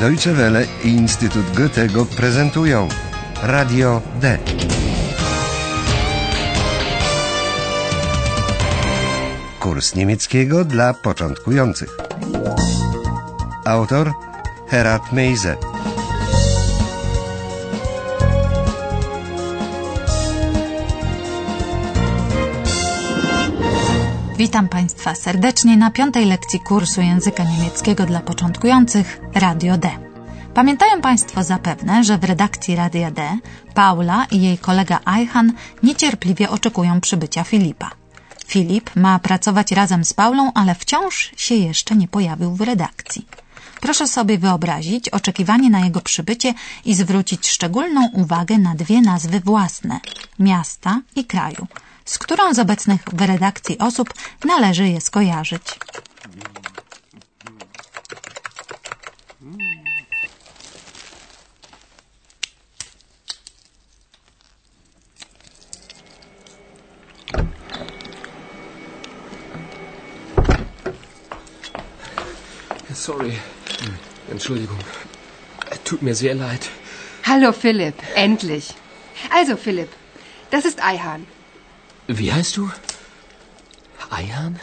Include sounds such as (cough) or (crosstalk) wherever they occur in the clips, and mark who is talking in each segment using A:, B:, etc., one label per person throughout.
A: Deutsche Welle i Instytut Goethego prezentują Radio D. Kurs niemieckiego dla początkujących. Autor Herat Meise.
B: Witam Państwa serdecznie na piątej lekcji kursu języka niemieckiego dla początkujących Radio D. Pamiętają Państwo zapewne, że w redakcji Radia D Paula i jej kolega Eichan niecierpliwie oczekują przybycia Filipa. Filip ma pracować razem z Paulą, ale wciąż się jeszcze nie pojawił w redakcji. Proszę sobie wyobrazić oczekiwanie na jego przybycie i zwrócić szczególną uwagę na dwie nazwy własne miasta i kraju, z którą z obecnych w redakcji osób należy je skojarzyć.
C: Sorry. Entschuldigung. Tut mir sehr leid.
D: Hallo Philipp, endlich. Also Philipp, das ist Eihahn.
C: Wie heißt du? Eihan?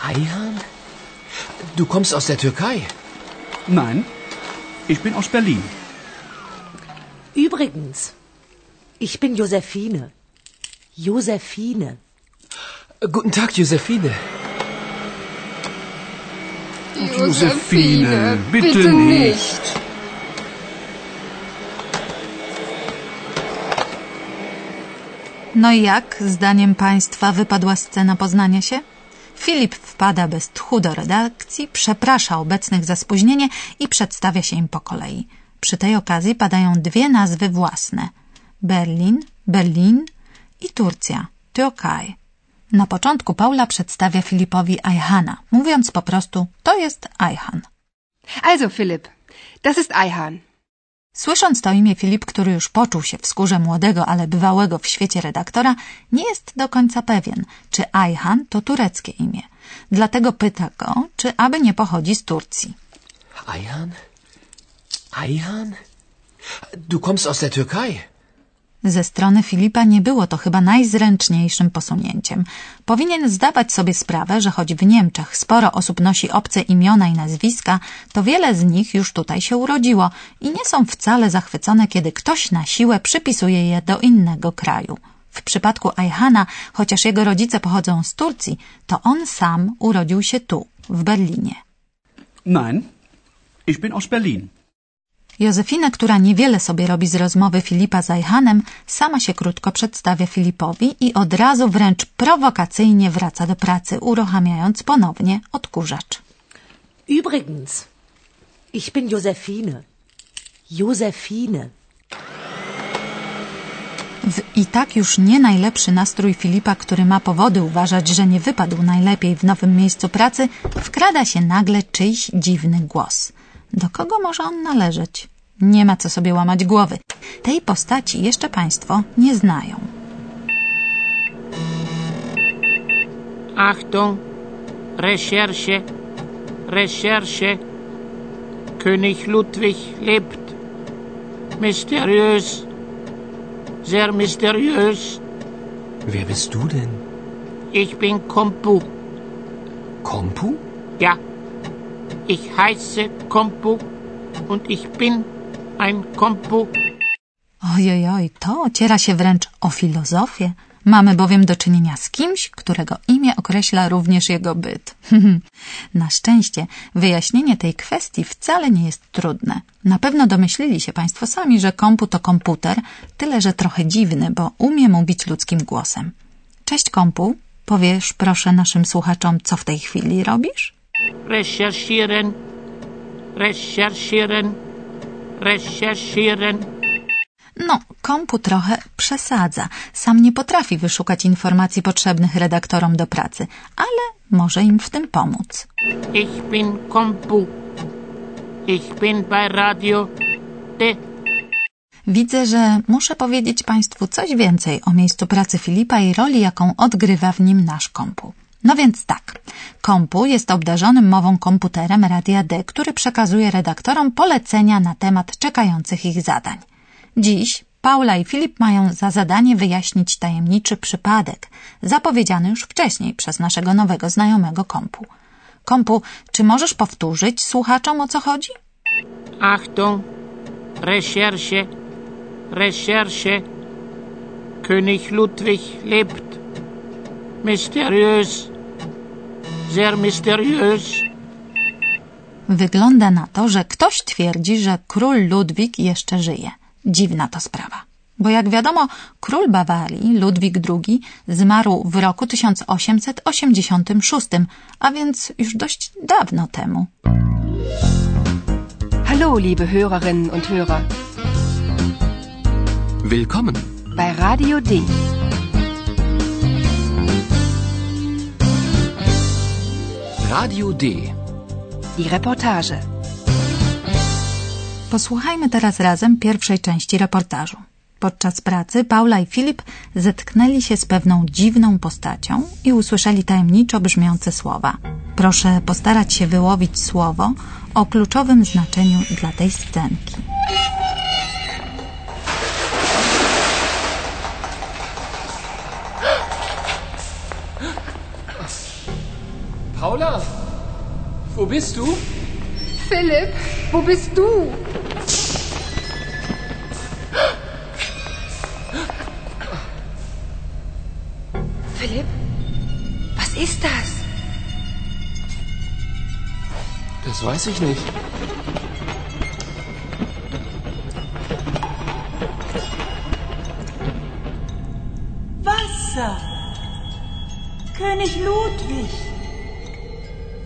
C: Eihan? Du kommst aus der Türkei.
E: Nein, ich bin aus Berlin.
F: Übrigens, ich bin Josephine. Josephine.
C: Guten Tag, Josephine.
E: Josephine, bitte nicht.
B: No i jak, zdaniem Państwa, wypadła scena poznania się? Filip wpada bez tchu do redakcji, przeprasza obecnych za spóźnienie i przedstawia się im po kolei. Przy tej okazji padają dwie nazwy własne: Berlin, Berlin i Turcja, Türkei. Na początku Paula przedstawia Filipowi Eihana, mówiąc po prostu: To jest Eihan.
D: Also Philipp, das ist Eihahn.
B: Słysząc to imię, Filip, który już poczuł się w skórze młodego, ale bywałego w świecie redaktora, nie jest do końca pewien, czy Ayhan to tureckie imię. Dlatego pyta go, czy aby nie pochodzi z Turcji.
C: Eihan? Eihan? Du kommst aus der Türkei.
B: Ze strony Filipa nie było to chyba najzręczniejszym posunięciem. Powinien zdawać sobie sprawę, że choć w Niemczech sporo osób nosi obce imiona i nazwiska, to wiele z nich już tutaj się urodziło i nie są wcale zachwycone, kiedy ktoś na siłę przypisuje je do innego kraju. W przypadku Ayhana, chociaż jego rodzice pochodzą z Turcji, to on sam urodził się tu, w Berlinie.
E: Nein, ich bin aus Berlin.
B: Józefina, która niewiele sobie robi z rozmowy Filipa z Ajhanem, sama się krótko przedstawia Filipowi i od razu wręcz prowokacyjnie wraca do pracy, uruchamiając ponownie odkurzacz.
F: Übrigens, ich bin Josephine. Josephine.
B: W i tak już nie najlepszy nastrój Filipa, który ma powody uważać, że nie wypadł najlepiej w nowym miejscu pracy, wkrada się nagle czyjś dziwny głos. Do kogo może on należeć? Nie ma co sobie łamać głowy. Tej postaci jeszcze Państwo nie znają.
G: Achtung, Recherche, Recherche. König Ludwig lebt. Mysteriös, sehr mysteriös.
C: Wer bist du denn?
G: Ich bin Kompu.
C: Kompu?
G: Ja, ich heiße Kompu und ich bin ein Kompu.
B: Ojojoj, to ociera się wręcz o filozofię. Mamy bowiem do czynienia z kimś, którego imię określa również jego byt. (laughs) Na szczęście wyjaśnienie tej kwestii wcale nie jest trudne. Na pewno domyślili się Państwo sami, że kompu to komputer, tyle że trochę dziwny, bo umie mówić ludzkim głosem. Cześć kompu, powiesz proszę naszym słuchaczom, co w tej chwili robisz?
G: Recherchieren, recherchieren, recherchieren.
B: No, kompu trochę przesadza. Sam nie potrafi wyszukać informacji potrzebnych redaktorom do pracy, ale może im w tym pomóc.
G: Ich bin Kompu. Ich bin bei Radio D.
B: Widzę, że muszę powiedzieć Państwu coś więcej o miejscu pracy Filipa i roli, jaką odgrywa w nim nasz kompu. No więc tak. Kompu jest obdarzonym mową komputerem Radia D, który przekazuje redaktorom polecenia na temat czekających ich zadań. Dziś Paula i Filip mają za zadanie wyjaśnić tajemniczy przypadek, zapowiedziany już wcześniej przez naszego nowego znajomego Kompu. Kompu, czy możesz powtórzyć słuchaczom o co chodzi?
G: Achtung, Recherche, Recherche. König Ludwig lebt. Mysteriös, sehr mysteriös.
B: Wygląda na to, że ktoś twierdzi, że król Ludwik jeszcze żyje. Dziwna to sprawa. Bo jak wiadomo, król Bawarii, Ludwik II, zmarł w roku 1886, a więc już dość dawno temu.
D: Hallo, liebe Hörerinnen und Hörer.
C: Willkommen.
D: Bei Radio D.
C: Radio D.
D: Die Reportage.
B: Posłuchajmy teraz razem pierwszej części reportażu. Podczas pracy Paula i Filip zetknęli się z pewną dziwną postacią i usłyszeli tajemniczo brzmiące słowa. Proszę postarać się wyłowić słowo o kluczowym znaczeniu dla tej scenki.
C: Paula, wo bist du?
D: Philipp, wo bist du? Philipp, was ist das?
C: Das weiß ich nicht.
H: Wasser. König Ludwig.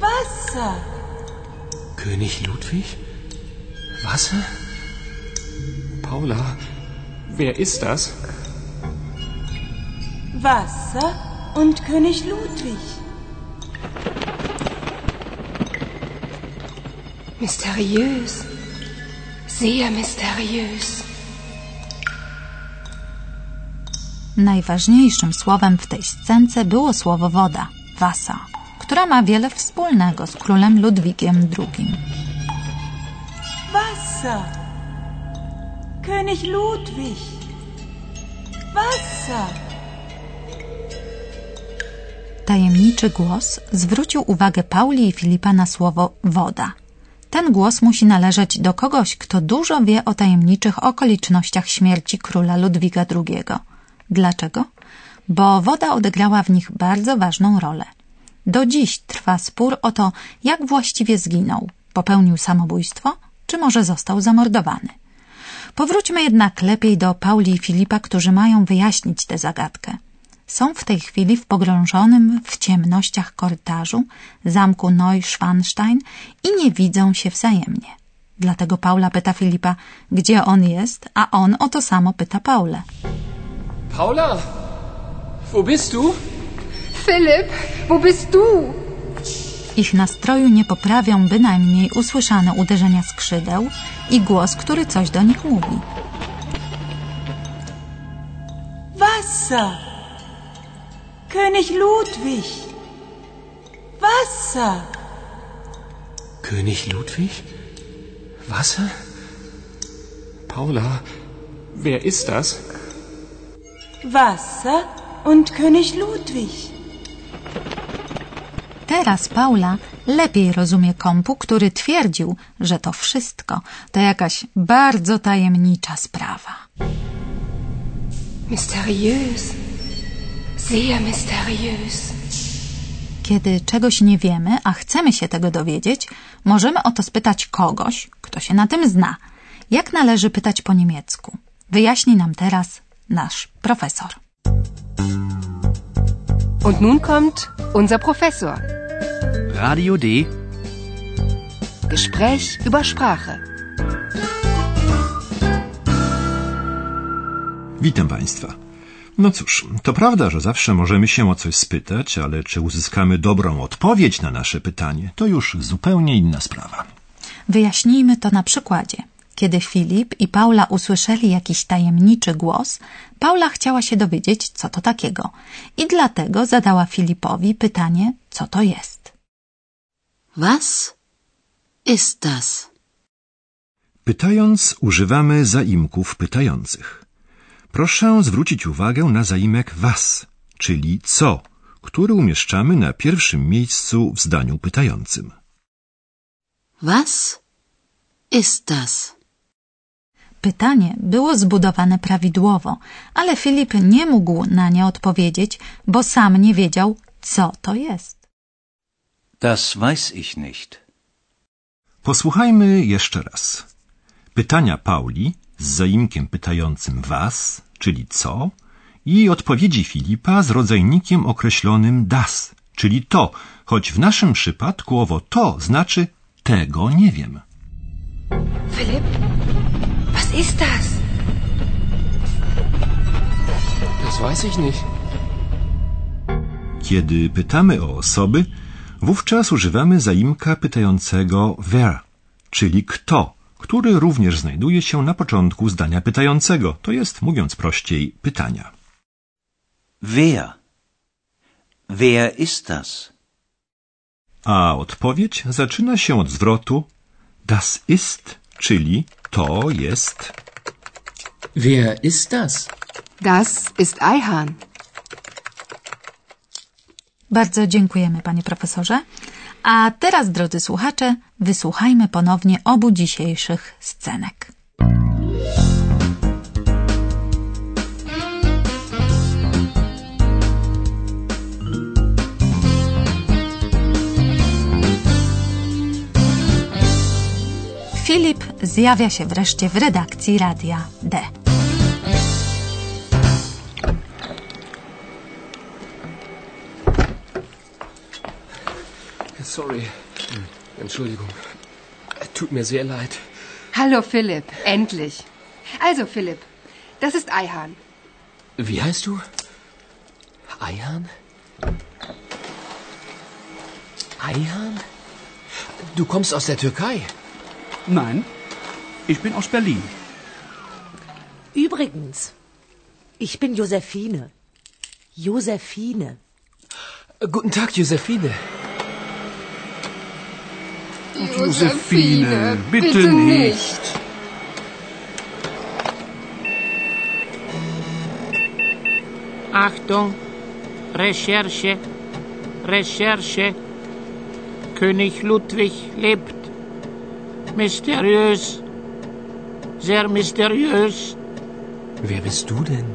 H: Wasser.
C: König Ludwig? Wasser? Paula, wer ist das?
H: Wasser und König Ludwig.
D: Mysteriös. Sehr mysteriös.
B: Najważniejszym słowem w tej scence było słowo woda, Wasa, która ma wiele wspólnego z królem Ludwigiem II.
H: Wasser. König Ludwig. Wasser.
B: Tajemniczy głos zwrócił uwagę Pauli i Filipa na słowo woda. Ten głos musi należeć do kogoś, kto dużo wie o tajemniczych okolicznościach śmierci króla Ludwiga II. Dlaczego? Bo woda odegrała w nich bardzo ważną rolę. Do dziś trwa spór o to, jak właściwie zginął. Popełnił samobójstwo, czy może został zamordowany. Powróćmy jednak lepiej do Pauli i Filipa, którzy mają wyjaśnić tę zagadkę. Są w tej chwili w pogrążonym w ciemnościach korytarzu zamku Neuschwanstein i nie widzą się wzajemnie. Dlatego Paula pyta Filipa, gdzie on jest, a on o to samo pyta Paulę.
C: Paula, wo bist du?
D: Philipp, wo bist du?
B: Ich nastroju nie poprawią bynajmniej usłyszane uderzenia skrzydeł i głos, który coś do nich mówi.
H: Wasser. König Ludwig. Wasser.
C: König Ludwig? Wasser? Paula, wer ist das?
H: Wasser und König Ludwig.
B: Teraz Paula lepiej rozumie kompu, który twierdził, że to wszystko to jakaś bardzo tajemnicza sprawa.
D: Mysteriös. Sehr mysteriös.
B: Kiedy czegoś nie wiemy, a chcemy się tego dowiedzieć, możemy o to spytać kogoś, kto się na tym zna. Jak należy pytać po niemiecku? Wyjaśni nam teraz nasz profesor.
D: Und nun kommt unser Professor.
E: Radio D.
D: Gespräch über Sprache.
I: Witam Państwa. No cóż, to prawda, że zawsze możemy się o coś spytać, ale czy uzyskamy dobrą odpowiedź na nasze pytanie, to już zupełnie inna sprawa.
B: Wyjaśnijmy to na przykładzie. Kiedy Filip i Paula usłyszeli jakiś tajemniczy głos, Paula chciała się dowiedzieć, co to takiego i dlatego zadała Filipowi pytanie, co to jest.
J: Was ist das?
I: Pytając, używamy zaimków pytających. Proszę zwrócić uwagę na zaimek was, czyli co, który umieszczamy na pierwszym miejscu w zdaniu pytającym.
J: Was ist das?
B: Pytanie było zbudowane prawidłowo, ale Filip nie mógł na nie odpowiedzieć, bo sam nie wiedział, co to jest.
K: Das weiß ich nicht.
I: Posłuchajmy jeszcze raz. Pytania Pauli z zaimkiem pytającym was, czyli co, i odpowiedzi Filipa z rodzajnikiem określonym das, czyli to, choć w naszym przypadku owo to znaczy tego nie wiem.
D: Philipp, was ist das?
C: Das weiß ich nicht.
I: Kiedy pytamy o osoby, wówczas używamy zaimka pytającego wer, czyli kto, który również znajduje się na początku zdania pytającego, to jest, mówiąc prościej, pytania.
K: Wer? Wer ist das?
I: A odpowiedź zaczyna się od zwrotu das ist, czyli to jest.
C: Wer ist das?
D: Das ist Eihahn.
B: Bardzo dziękujemy, panie profesorze. A teraz, drodzy słuchacze, wysłuchajmy ponownie obu dzisiejszych scenek. Filip zjawia się wreszcie w redakcji Radia D.
C: Sorry. Entschuldigung. Tut mir sehr leid.
D: Hallo Philipp, endlich. Also Philipp, das ist Eihahn.
C: Wie heißt du? Eihan? Eihan? Du kommst aus der Türkei.
E: Nein, ich bin aus Berlin.
F: Übrigens, ich bin Josephine. Josephine.
C: Guten Tag, Josephine.
E: Josephine, bitte nicht.
G: Achtung, Recherche, Recherche. König Ludwig lebt. Mysteriös, sehr mysteriös.
C: Wer bist du denn?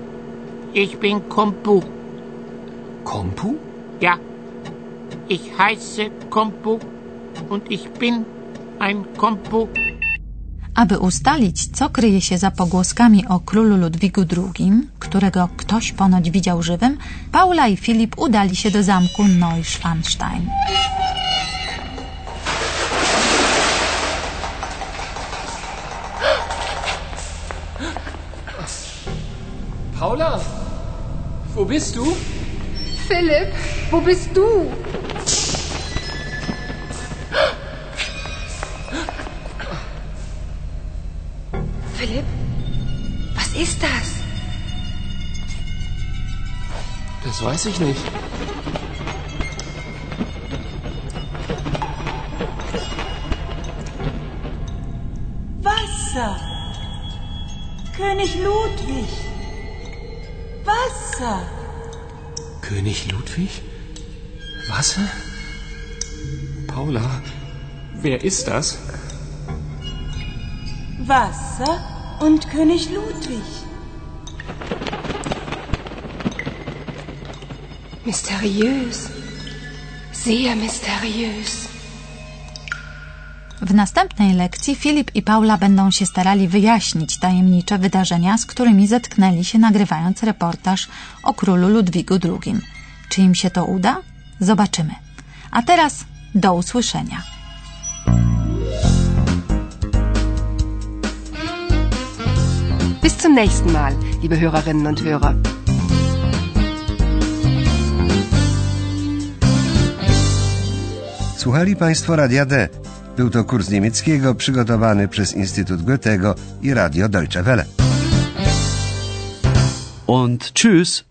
G: Ich bin Kompu.
C: Kompu?
G: Ja, ich heiße Kompu und ich bin ein Kompu.
B: Aby ustalić, co kryje się za pogłoskami o królu Ludwigu II, którego ktoś ponoć widział żywym, Paula i Filip udali się do zamku Neuschwanstein.
C: Paula? Wo bist du?
D: Philipp, wo bist du? Philipp, was ist das?
C: Das weiß ich nicht.
H: Wasser. König Ludwig. Wasser.
C: König Ludwig? Wasser? Paula, wer ist das?
H: Wasser und König Ludwig.
D: Mysteriös. Sehr mysteriös.
B: W następnej lekcji Filip i Paula będą się starali wyjaśnić tajemnicze wydarzenia, z którymi zetknęli się nagrywając reportaż o królu Ludwigu II. Czy im się to uda? Zobaczymy. A teraz do usłyszenia.
D: Bis zum nächsten Mal, liebe Hörerinnen und Hörer.
A: Słuchali Państwo Radia D. Był to kurs niemieckiego przygotowany przez Instytut Goethego i Radio Deutsche Welle.
E: Und tschüss.